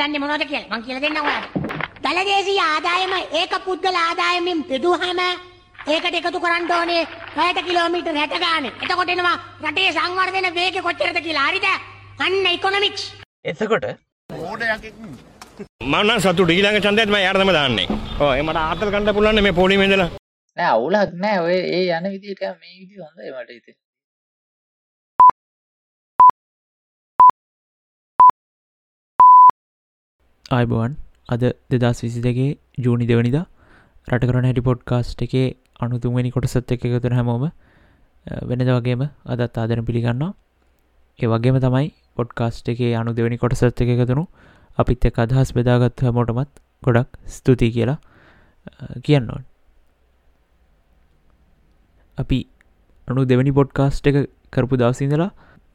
දන්න මොනොද කියල? මං කියල දෙන්න ඔයාට දළදේශී ආදායම ඒක පුද්ගල ආදායමින් පිදුහම ඒකට එකතු කරන්න ඕනේ පැයට කිලෝමීටර් හැට ගාන. එතකොටෙනවා රටේ සංවර්ධන වේග කොච්චරද කියලා. හරිද? අන්න ඉකොනොමික්ස් එතකොට මන්න සතු ඊළඟ චන්දයත්ම යාර්තම දාන්නේ. ඕ එමට ආතල් කණඩ පුලන්න මේ පොලිමෙදල නෑ අවුලක් නෑ. ඔය ඒ යන විදිට මේ විදි හොඳ මට ඉති අයිබුවන් අද දෙදස් විසි දෙගේ ජූනි දෙවනිදා රට කරන හැටි පොඩ්කාස්ට් එකේ අනුතුන්වැනි කොටසත් එක එකතුර හැමෝම වෙනද වගේම අදත් ආදන පිළිගන්නවා. ඒ වගේම තමයි පොඩ්කාස්ට් එකේ අනු දෙවැනි කොටසත් එක එකතුනු අපිත් එක් අදහස් බෙදාගත් හැමෝටමත් ගොඩක් ස්තුතියි කියලා කියන්න ඕන්. අපි අනු දෙවැනි පොඩ්කාස්ට් එක කරපු දවසිඳලා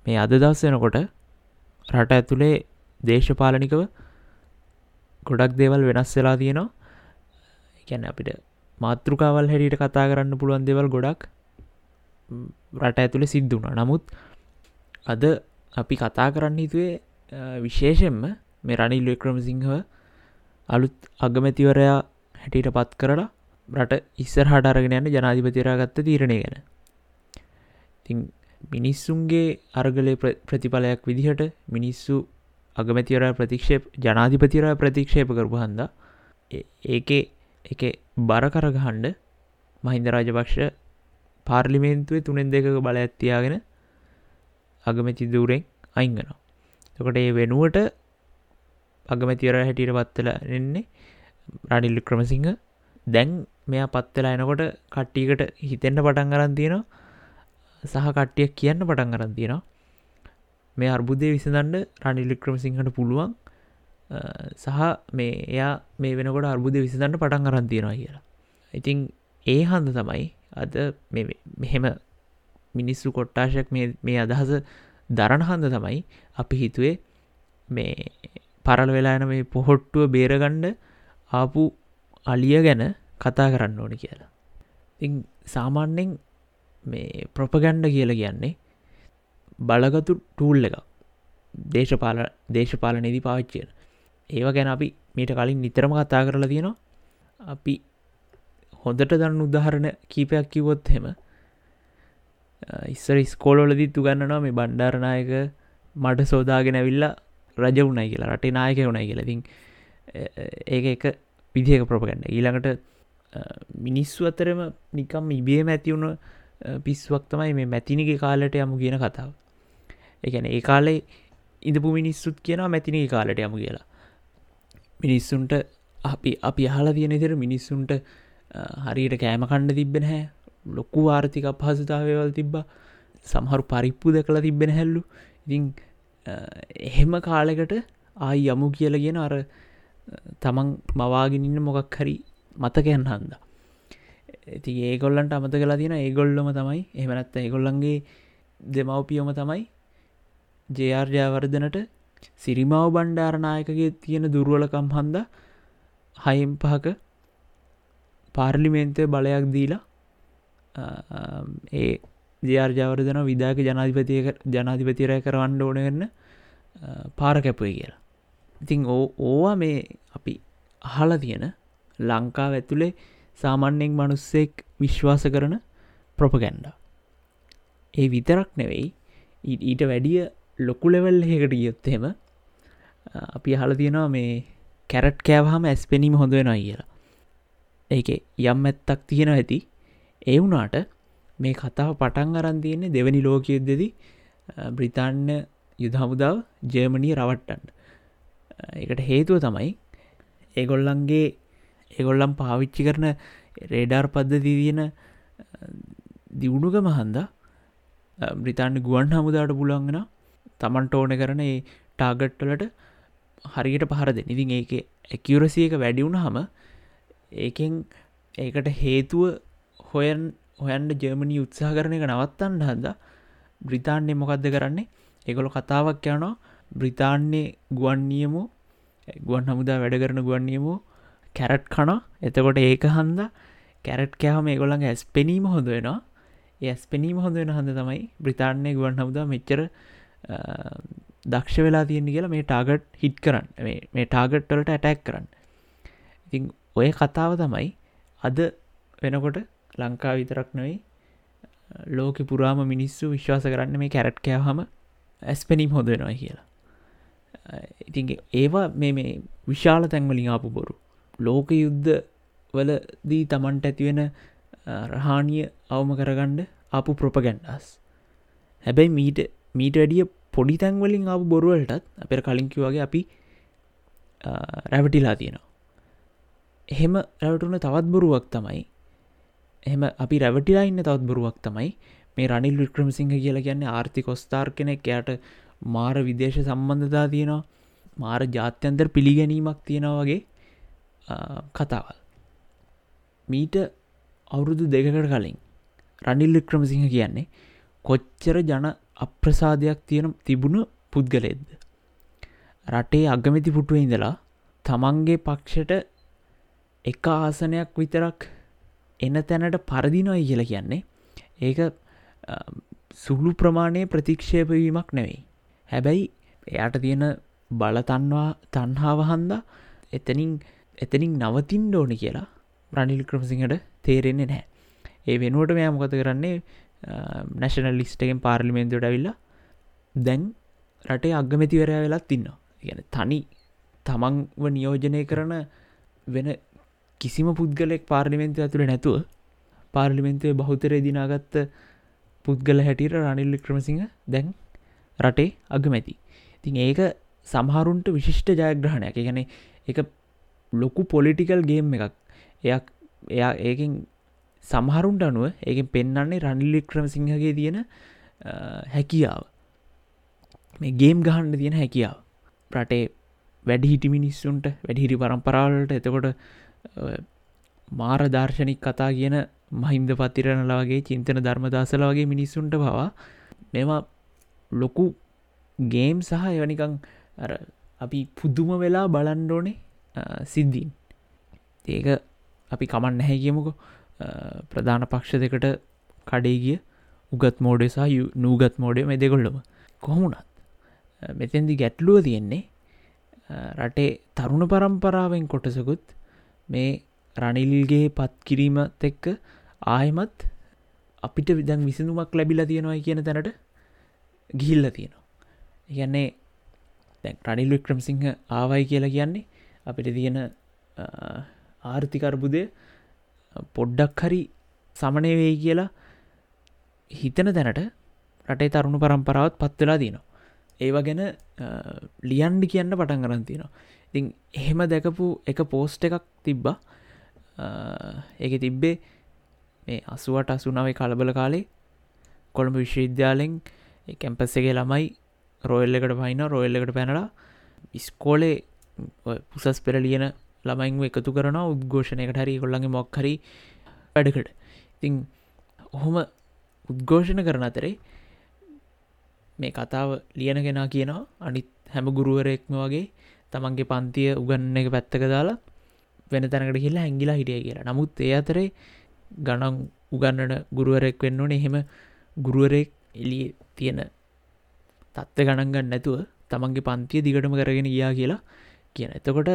මේ අද දවස් වෙනකොට රට ඇතුළේ දේශපාලනිකව ගොඩක් දේවල් වෙනස් වෙලා තියෙනවා. එකැන අපිට මාතෘකාවල් හැටියට කතා කරන්න පුළුවන් දෙවල් ගොඩක් රට ඇතුළ සිද්ධුණ නමුත් අද අපි කතා කරන්න හිතුවේ විශේෂෙන්ම මේ රනිල් වික්‍රමසිංහව අලුත් අගමැතිවරයා හැටියට පත් කරලා රට ඉස්සර හට අරගෙන යන්න ජනාධිපතිරාගත්ත තීරණය ගැන. ඉතින් මිනිස්සුන්ගේ අර්ගලය ප්‍රතිඵලයක් විදිහට මිනිස්සු අගමැතිවර ප්‍රතික්ෂේප ජනාධිපතිරා ප්‍රතික්ෂේප කරපු හන්ද ඒක එක බරකරගහන්ඩ මහින්ද රාජපක්ෂ පාර්ලිමේන්තුවේ තුනෙන් දෙක බල ඇත්තියාගෙන අගමැති දූරෙන් අයිංගනවා තකොට ඒ වෙනුවට අගමැතිවර හැටියට පත්වෙලා එන්නේ රනිල්ලි ක්‍රමසිංහ දැන් මෙයා පත්වෙලා එනකොට කට්ටියකට හිතෙන්න්න පටන් අරන් තියෙනවා. සහ කට්ටියක් කියන්න පටන් අරන් තියෙනවා. මේ අර්බුදය විසඳන්ඩ රනිල්ලි ක්‍රමසිංහට පුළුවන් සහ මේ එයා මේ වෙනකොට අර්බුද විසිදන්න පටන් අරන් තියෙනවා කියලා. ඉතිං ඒ හන්ද තමයි අද මෙහෙම මිනිස්සු කොට්ටාශයක් මේ අදහස දරණ හන්ද තමයි අපි හිතුවේ මේ පරල වෙලාන මේ පොහොට්ටුව බේරගණ්ඩ ආපු අලිය ගැන කතා කරන්න ඕන කියලා. ඉ සාමාන්‍යෙන් මේ ප්‍රොපගණ්ඩ කියල කියන්නේ බලගතු ටූල් එක දේශපාල දේශපාලනයේදී පාච්චියන ඒව ගැන අපි මීට කලින් නිතරම කතා කරලා තියෙනවා. අපි හොඳට දන්න උදාහරණ කීපයක් කිවොත් හෙම ඉස්සර ස්කෝලොලදිත් උගන්නනවා මේ බණ්ඩාරනායක මට සෝදාගෙන ඇවිල්ලා රජ වුණයි කියලා රටේ නායක වුණයි කියලතින් ඒක එක විදිහක ප්‍රපගන්න ඊළඟට මිනිස්සු අතරම නිකම් ඉබේ මැතිවුණ පිස්වක් තමයි මේ මැතිනිගේ කාලට යමු කියන කතාව. එකන ඒ කාලේ ඉඳපු මිනිස්සුත් කියනවා මැතිනිගේ කාලට යමු කියලා. මිනිස්සුන්ට අපි අපි අහලා තියෙන තෙර මිනිස්සුන්ට හරියට කෑම කණ්ඩ තිබෙන හැ ලොක්කු ආර්ථික පහසුතාවවල් තිබ්බා. සමහරු පරිප්පු දැකලා තිබෙන හැල්ලු ඉතින් එහෙම කාලෙකට ආයි යමු කියල ගෙන අර තමන් මවාගෙනන්න මොකක් හරි මතකයන් හන්ද. ඇති ඒගොල්ලන්ට අමත කලා තියෙන ඒගොල්ලොම තමයි එහමනත්ත ඒගොල්ලන්ගේ දෙමවපියොම තමයි ජයාර්ජාවර්ධනට සිරිමාව බණ්ඩාරනායකගේ තියෙන දුරුවලකම් හන්ද හයිම් පහක පාර්ලිමේන්තය බලයක් දීලා ඒ ජයාර්ජාවර්ධන විදාක ජනාධිපතිය ජනාධිපතිරය කරවන්න ඕන කරන්න පාර කැපුයි කියලා. ඉතිං ඕ ඕවා මේ අපි අහල තියෙන ලංකාව ඇතුළේ සාමන්‍යෙන් මනුස්සෙක් විශ්වාස කරන ප්‍රොපගැන්ඩ. ඒ විතරක් නෙවෙයි ඊට වැඩිය ලොකු ලෙවල් එකට ගියොත්තෙම අපි අහල තියෙනවා මේ කැරට් කෑවහම ඇස් පෙනීම හොඳ වෙනවා කියලා. ඒක යම් ඇත්තක් තියෙන ඇති. ඒ වුනාට මේ කතාව පටන් අරන් තියන්නේ දෙවැනි ලෝකයුද්දෙද බ්‍රිතාන්‍ය යුදහමුදාව ජර්මණී රවට්ටන්ඩ එකට හේතුව තමයි ඒගොල්ලන්ගේ ඒගොල්ලම් පාවිච්චි කරන රේඩාර් පද්ධති තියෙන දියුණුක මහන්ද බ්‍රිතාන්‍ය ගුවන් හමුදාට පුළන්ගෙන තමන්ට ඕන කරන ඒ ටාගට්ටලට හරියට පහර දෙ ඉතින් ඒක ඇකියවරසියක වැඩිවුණ හම ඒකෙන් ඒකට හේතුව හොයන් හොයන්ට ජර්මණි උත්සාහ කරන එක නවත්තන්න හන්ද බ්‍රිතාන්‍ය මොකක්ද කරන්නේ? එකොළො කතාවක් යනවා. බ්‍රිතාන්‍ය ගුවන්නියමු ගුවන් හමුදා වැඩ කරන ගුවන්නියමු කැරට් කන එතකොට ඒක හන්ද කැරට් කෑහම ඒගොළඟ ඇස් පෙනීම හොඳ වෙනවා. ඇස් පෙනීම හොඳ වෙන හඳ තමයි බ්‍රිතාන්‍ය ගුවන් හමුදා මෙච්චර දක්ෂ වෙලා තියෙන කියලා මේ ටාගට් හිට් කරන්න. මේ- මේ ටාගට්ටලට ඇටැක් කරන්න. ඉතින් ඔය කතාව තමයි අද වෙනකොට ලංකා විතරක් නොයි ලෝක පුරාම මිනිස්සු විශ්වාස කරන්න මේ කැරට් කෑහම ඇස්පැනීම් හොඳ වෙනවා කියලා. ඉතින් ඒවා මේ මේ විශාල තැන්වලින් ආපු බොරු. ලෝක යුද්ධ වලදී තමන්ට ඇතිවෙන රහානිය අවම කරගණ්ඩ ආපු ප්‍රොපගැන්ඩස්. හැබැයි මීට මීට වැඩිය පොඩි තැන්වලින් ආපු බොරුවලටත් අපර කලින්කි වගේ අපි රැවටිලා තියෙනවා. එහෙම රැවටුන තවත් බොරුවක් තමයි එහෙම අපි රැවටිලා ඉන්න තවත් බොරුවක් තමයි මේ රනිල් වික්‍රමසිංහ කියලා කියන්නේ ආර්ථි කොස්ථාර් කෙනෙක්. යට මාර විදේශ සම්බන්ධතා තියෙනවා මාර ජාත්‍යන්තර පිළිගැනීමක් තියෙනවා වගේ ආ, කතාවල්. මීට අවුරුදු දෙකකට කලින් රනිල් වික්‍රමසිංහ කියන්නේ කොච්චර ජන අප්‍රසාදයක් තියෙන තිබුණු පුද්ගලෙද්ද රටේ අගමැති පුටුව ඉඳලා තමන්ගේ පක්ෂට එක ආසනයක් විතරක් එන තැනට පරදිනොයි කියල කියන්නේ. ඒක අ, සුළු ප්‍රමාණය ප්‍රතික්ෂේපවීමක් නෙවෙයි. හැබැයි එයාට තියෙන බලතන්වා තන්හාව හන්දා එතනින් එතනින් නවතින් ඩෝනි කියලා රනිල් ක්‍රමසිංහට තේරෙන්නේ නැහැ. ඒ වෙනුවට මෙයා මොකත කරන්නේ? නැශනල් ලිස්ටගෙන් පාර්ලිමේන්තුවට ඇවිල්ලා දැන් රටේ අගමැතිවරය වෙලත් ඉන්නවා. ගැන තනි තමන්ව නියෝජනය කරන වෙන කිසිම පුද්ගලෙක් පාර්ලිමෙන්න්තු ඇතුළ නැතුව පාර්ලිමෙන්න්තුවේ බෞතරය දිනාගත්ත පුද්ගල හැටියට රනිල් ක්‍රමසිංහ දැන් රටේ අගමැති ඉතින් ඒක සමහරුන්ට විශිෂ්ට ජයග්‍රහණයක්. ගැන එක ලොකු පොලිටිකල් ගේම් එකක්. එයක් එයා ඒකින් සමහරුන්ට අනුව ඒක පෙන්න්නන්නේ රනිල්ලි ක්‍රම සිංහගේ තියෙන අ, හැකියාව. මේ ගේම් ගහන්ඩ තියෙන හැකියාව. රටේ වැඩිහිටි මිනිස්සුන්ට වැඩිහිරි පරම්පරාවලට එතකොට අ, මාර දර්ශනික් කතා කියන මහින්ද පතිරණලාගේ චින්තන ධර්මදාසල වගේ මිනිස්සුන්ට පවා මෙම ලොකු ගේම් සහ එවනිකං අර අපි පුදුම වෙලා බලන්ඩෝනේ සිද්ධීන්. ඒක අපි කමන් නැහැ කියමුකු. ප්‍රධාන පක්ෂ දෙකට කඩේගිය උගත් මෝඩේ සහ යු- නූගත් මෝඩය මේ දෙකොල්ලම කොහොමුණත් මෙතැදි ගැටලුව තියෙන්නේ අ, රටේ තරුණ පරම්පරාවෙන් කොටසකුත් මේ රනිල්ගේ පත් කිරීමත් එක්ක ආයමත් අපිට විදන් විසඳුමක් ලැබිලා තියෙනවා කියන තැනට ගිහිල්ල තියෙනවා ඉගන්නේ දැන් රනිල් වික්‍රමසිංහ ආවයි කියලා කියන්නේ අපිට තියෙන අ, ආර්ථිකර්බුදය පොඩ්ඩක් හරි සමනය වෙයි කියලා හිතන තැනට රටේ තරුණු පරම්පරාවත් පත්වෙලා දීනවා ඒවා ගැන ලියන්ඩි කියන්න පටන් කරන් තියෙනවා. ඉතින් එහෙම දැකපු එක පෝස්ට එකක් තිබ්බා. ඒක තිබ්බේ මේ අසුවට අසුනාවේ කලබල කාලේ කොළඹ විශ්වවිද්‍යාලෙන් කැම්පස්සගේ ළමයි රෝයල් එකට පයින රෝයල් එකට පැනලා ඉස්කෝලේ ඔය පුසස් පෙර ලියන ළමයින්ව එකතු කරන උද්ඝෝෂණයකට හරි කොල්ලගේ මොක්හරි වැඩකට. ඉතිං ඔහොම උද්ඝෝෂණ කරන අතරේ මේ කතාව ලියනගෙනා කියනවා අනිත් හැම ගුරුවරෙක්ම වගේ තමන්ගේ පන්තිය උගන්න එක පැත්තක දාලා වෙන තැනකට කියලා හැංගිලා හිටිය කියලා. නමුත් ඒ අතරේ ගණන් උගන්නන ගුරුවරෙක් වෙන්න ඕන. එහෙම ගුරුවරෙක් එලිය තියෙන තත්ත්ව ගණන්ගන්න නැතුව තමන්ගේ පන්තිය දිගටම කරගෙන ගියා කියලා කියන එතකොට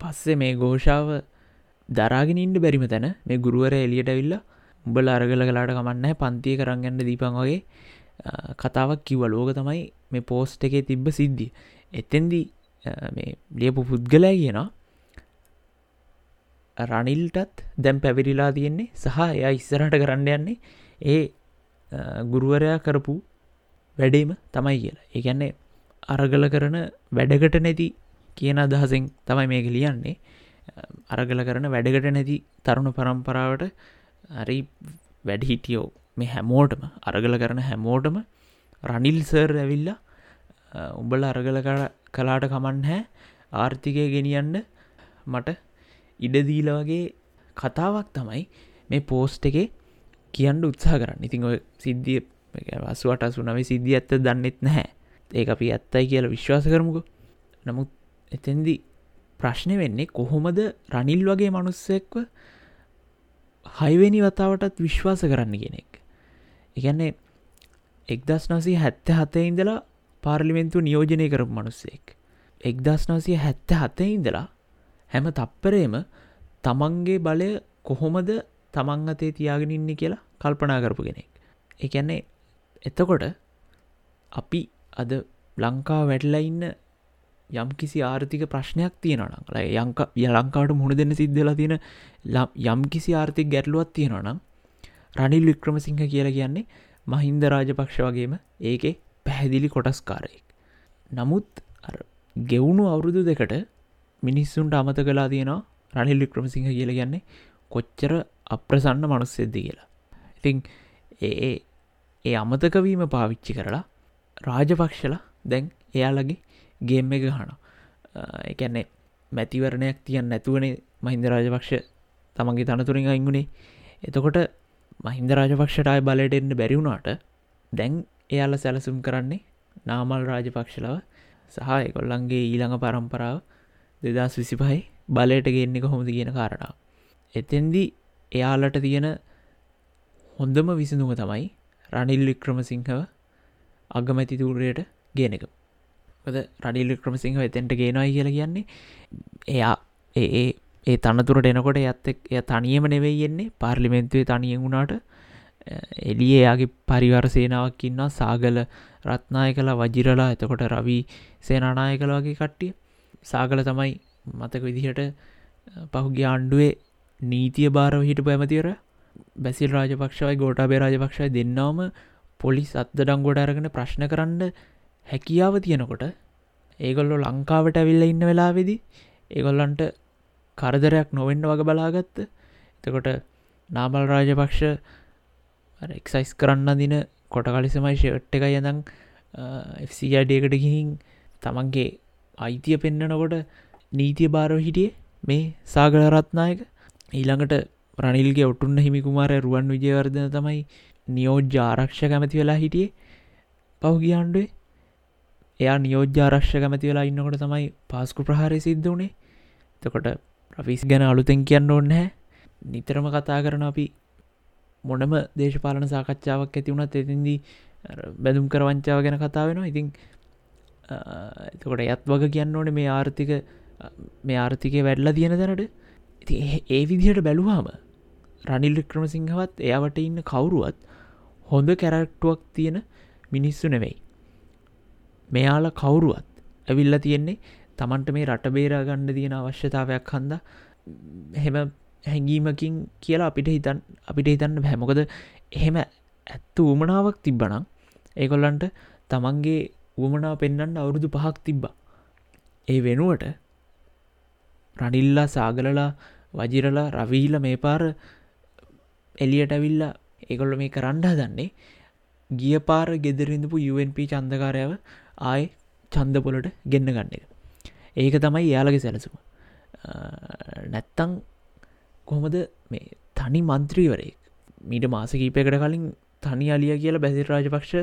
පස්සේ මේ ගෝෂාව දරාගෙන ඉන්න බැරිම තැන. මේ ගුරුවර එලියට ඇවිල්ල උඹල අරගල කලාට කමන්න පන්තිය කරගන්න දීපන් වගේ අ, කතාවක් කිව ලෝක තමයි මේ පෝස්ට් එකේ තිබ්බ සිද්ධිය. එතෙන්දී අ, මේ ලියපු පුද්ගලය කියනවා රනිල්ටත් දැම් පැවිරිලා තියෙන්නේ සහ එය ඉස්සරහට කරන්න යන්නේ ඒ අ, ගුරුවරයා කරපු වැඩේම තමයි කියලා. ඒගැන්නේ අරගල කරන වැඩකට නැති කියන අදහසෙන් තමයි මේක ලියන්නේ. අරගල කරන වැඩකට නැති තරුණ පරම්පරාවට හරි වැඩ හිටියෝ මේ හැමෝටම අරගල කරන හැමෝටම රනිල් සර් ඇවිල්ලා අ, උඹල අරගල කර- කලාට කමන් හැ ආර්ථිකය ගෙනියන්න මට ඉඩදීල වගේ කතාවක් තමයි මේ පෝස්ට් එකේ කියන්න උත්සා කරන්න. ඉතිං ඔය සිද්ධිය අසුවට අසුනව සිද්ධිය ඇත්ත දන්නෙත් නැහැ. ඒ අපි ඇත්තයි කියලා විශ්වාස කරමුක. නමුත් එතැන්දි ප්‍රශ්නය වෙන්නේ කොහොමද රනිල් වගේ මනුස්සෙක්ව හයිවෙනි වතාවටත් විශ්වාස කරන්න කෙනෙක් එකන්නේ එක්දස් නසී හැත්ත හතේ ඉඳලා පාර්ලිමෙන්තු නියෝජනය කරපු මනුස්සෙක්. එක්දස්නාසිය හැත්ත හත්තේ ඉඳලා හැම තප්පරේම තමන්ගේ බලය කොහොමද තමන් අතේ තියාගෙන ඉන්න කියලා කල්පනා කරපු කෙනෙක්. එකන්නේ එතකොට අපි අද ලංකා වැටලා ඉන්න යම් කිසි ආර්ථික ප්‍රශ්නයක් තියෙනනම් යංක යලංකාට මුණ දෙන්න සිද්ධලා තියෙන යම් කිසි ආර්ථික ගැටලුවත් තියෙනනම් රනිල් වික්‍රමසිංහ කියලා කියන්නේ මහින්ද රාජපක්ෂ වගේම ඒකේ පැහැදිලි කොටස්කාරයෙක්. නමුත් ගෙවුණු අවුරුදු දෙකට මිනිස්සුන්ට අමත කලා තියෙනවා රනිල් වික්‍රමසිංහ කියල කියන්නේ කොච්චර අප්‍රසන්න මනුස්සෙද්දි කියලා. ඉතිං ඒ ඒ අමතකවීම පාවිච්චි කරලා රාජපක්ෂලා දැන් එයාලගේ ගේම් එක හන එකන්නේ මැතිවරණයක් තියන් නැතුවනේ මහින්ද රාජපක්ෂ තමන්ගේ තනතුරින් අයිගුණේ එතකොට මහින්ද රාජපක්ෂටයි බලට එන්න බැරිවුණාට දැන් එයාල සැලසුම් කරන්නේ නාමල් රාජපක්ෂලව සහ එකොල්ලන්ගේ ඊළඟ පරම්පරාව දෙදස් විසිපහයි බලයට ගෙන්නේ කොහොමද කියන කාරණාව. එතෙන්දි එයාලට තියෙන හොඳම විසඳුම තමයි රනිල් වික්‍රමසිංහව අගමැතිතුරයට ගෙන එක. ද රනිල් වික්‍රමසිංහ එතෙන්ට ගේනයි කියලා කියන්නේ. එයා ඒ ඒ තනතුරට එනකොට ඇත් එය තනියම නෙවෙයියෙන්නේ පාර්ලිමෙන්තුවේ තනියෙන් වුණාට. එලිය එයාගේ පරිවර සේනාවක් ඉන්න සාගල රත්නාය කලා වජිරලා එතකොට රවී සේනානාය කළවගේ කට්ටිය. සාගල තමයි මතක විදිහට පහුගේ ආණ්ඩුවේ නීතිය භාරව හිට පැමතිවර බැසිල් රාජපක්ෂවයි ගෝටාබේ රාජපක්ෂයි දෙන්නවම පොලිස් අත්ද ඩංගොඩ අරගෙන ප්‍රශ්න කරන්න හැකියාව තියෙනකොට ඒගොල්ලො ලංකාවට ඇවිල්ල ඉන්න වෙලාවෙදි ඒගොල්ලන්ට කරදරයක් නොවෙන්න වග බලාගත්ත. එතකොට නාමල් රාජපක්ෂ එක්සයිස් කරන්න දින කොට කලිසමයි ෂට් එක යදං FCඩකට ගිහින් තමන්ගේ අයිතිය පෙන්නනකොට නීතිය භාරව හිටියේ මේ සාගලරත්නායක ඊළඟට රනිල්ගේ ඔටුන්න හිමිකුමාරය රුවන් විජයවර්ධන තමයි නියෝජ්‍ය ආරක්ෂ කැමති වෙලා හිටියේ. පහුගියන්ඩුවේ එයා නියෝජ්‍ය ආරක්ෂ කැමති වෙලා ඉන්නකොට තමයි පාස්කු ප්‍රහාරය සිද්ධ වනේ. තකොට ප්‍රෆිස් ගැන අලුතෙන් කියන්න ඕන්නෑ නිතරම කතා කරන අපි මොනම දේශපාලන සාකච්ඡාවක් ඇති වුණත් එතින්දී බැදුම් කර වංචාව ගැන කතා වෙනවා. ඉතින් එතකොට ඇත් වග කියන්න ඕන මේ ආර්ථික මේ ආර්ථිකය වැඩල තියෙන දැනට ඒ විදිහට බැලුවාම රනිල් වික්‍රමසිංහවත් එයාවට ඉන්න කවුරුවත් හොඳ කැරක්ටුවක් තියෙන මිනිස්සු නෙවෙයි. මෙයාල කවුරුවත් ඇවිල්ල තියෙන්නේ තමන්ට මේ රට බේරා ගණ්ඩ තියෙන අවශ්‍යතාවයක් හන්ද හෙම හැඟීමකින් කියලා අපිට හිතන් අපිට හිතන්න හැමොකද එහෙම ඇත්තු උමනාවක් තිබ්බනම් ඒකොල්ලන්ට තමන්ගේ උවමනා පෙන්න්න අවුරුදු පහක් තිබ්බා. ඒ වෙනුවට රනිල්ලා සාගලලා වජිරලා රවීල මේ පාර එලියට ඇවිල්ලා ඒකොල්ල මේ කරන්න දන්නේ ගිය පාර ගෙදරිඳපු UNP චන්දකාරයාව ආය චන්දපොලට ගෙන්න්න ගන්න එක. ඒක තමයි යාලගේ සැලසුම. නැත්තං කොහොමද මේ තනි මන්ත්‍රීවරයෙක් මීට මාස කීපයකට කලින් තනි අලිය කියලා බැසි රාජපක්ෂ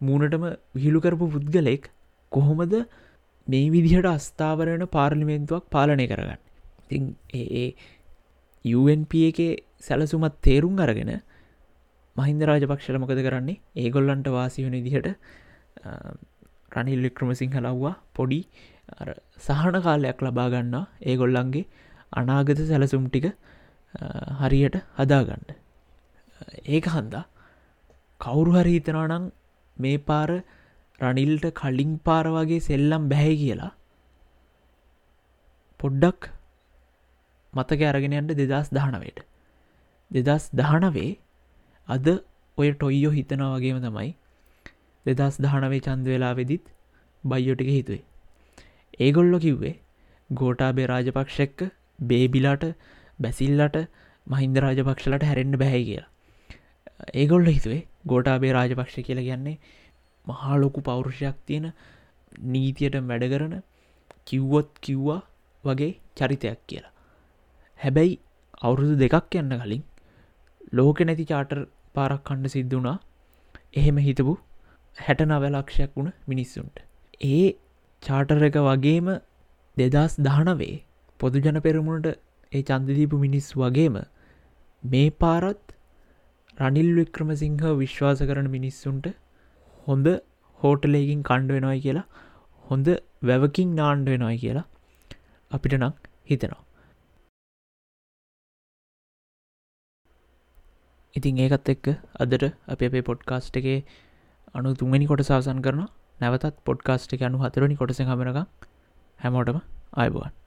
මූනටම විහිළු කරපු පුද්ගලෙක් කොහොමද මේ විදිහට අස්ථාවරණ පාර්ලිමෙන්තුවක් පාලනය කරගන්න ඉතින් ඒ UNP එක සැලසුමත් තේරුම් අරගෙන මහින්ද රාජපක්ෂල මොකද කරන්නේ ඒගොල්ලන්ට වාසි වන දිහට රනිල් වික්‍රමසිංහ ලව්වා පොඩි සහන කාලයක් ලබා ගන්නා ඒගොල්ලන්ගේ අනාගත සැලසුම් ටික හරියට හදාගන්න. ඒක හන්දා කවුරු හරි හිතනනම් මේ පාර රනිල්ට කලින් පාර වගේ සෙල්ලම් බැහැ කියලා පොඩ්ඩක් මතක අරගෙනයන්ට දෙදස් දහනවයට දෙදස් දහනවේ අද ඔය ටොයියෝ හිතනා වගේම තමයි දෙදස් දහනවේ චන්ද වෙලා වෙදිත් බයියෝටික හිතුවේ ඒගොල්ලො කිව්වේ ගෝටාබේ රාජපක්ෂක්ක බේබිලාට බැසිල්ලට මහින්ද රාජපක්ෂලට හැරෙන්න්න බැහැ කියලා. ඒගොල්ල හිතුවේ ගෝටාබේ රාජපක්ෂ කියලා කියන්නේ මහාලොකු පෞරුෂයක් තියෙන නීතියට වැඩ කරන කිව්වොත් කිව්වා වගේ චරිතයක් කියලා. හැබැයි අවුරුදු දෙකක් යන්න කලින් ලෝක නැති චාටර් පාරක් කණ්ඩ සිද්ධ වුණා. එහෙම හිතපු හැට නවලක්ෂයක් වුණ මිනිස්සුන්ට. ඒ චාටර එක වගේම දෙදස් දහනවේ පොදුජන පෙරමුණට ඒ චන්දදීපු මිනිස් වගේම මේ පාරත් රනිල් වික්‍රමසිංහ විශ්වාස කරන මිනිස්සුන්ට හොඳ හෝටලයකින් කණ්ඩ වෙනොයි කියලා හොඳ වැවකින් නාණ්ඩ වෙනොයි කියලා අපිට නං හිතනවා ඉතින් ඒකත් එක්ක අදට අප අපේ පොඩ්කාස්ට් එකේ අනු තුන්ගනි කොට සාසන් කරන නැවතත් පොඩ්කාස්ට් එක අනු හතරනි කොටස හමරක හැමෝටම අයිබුවන්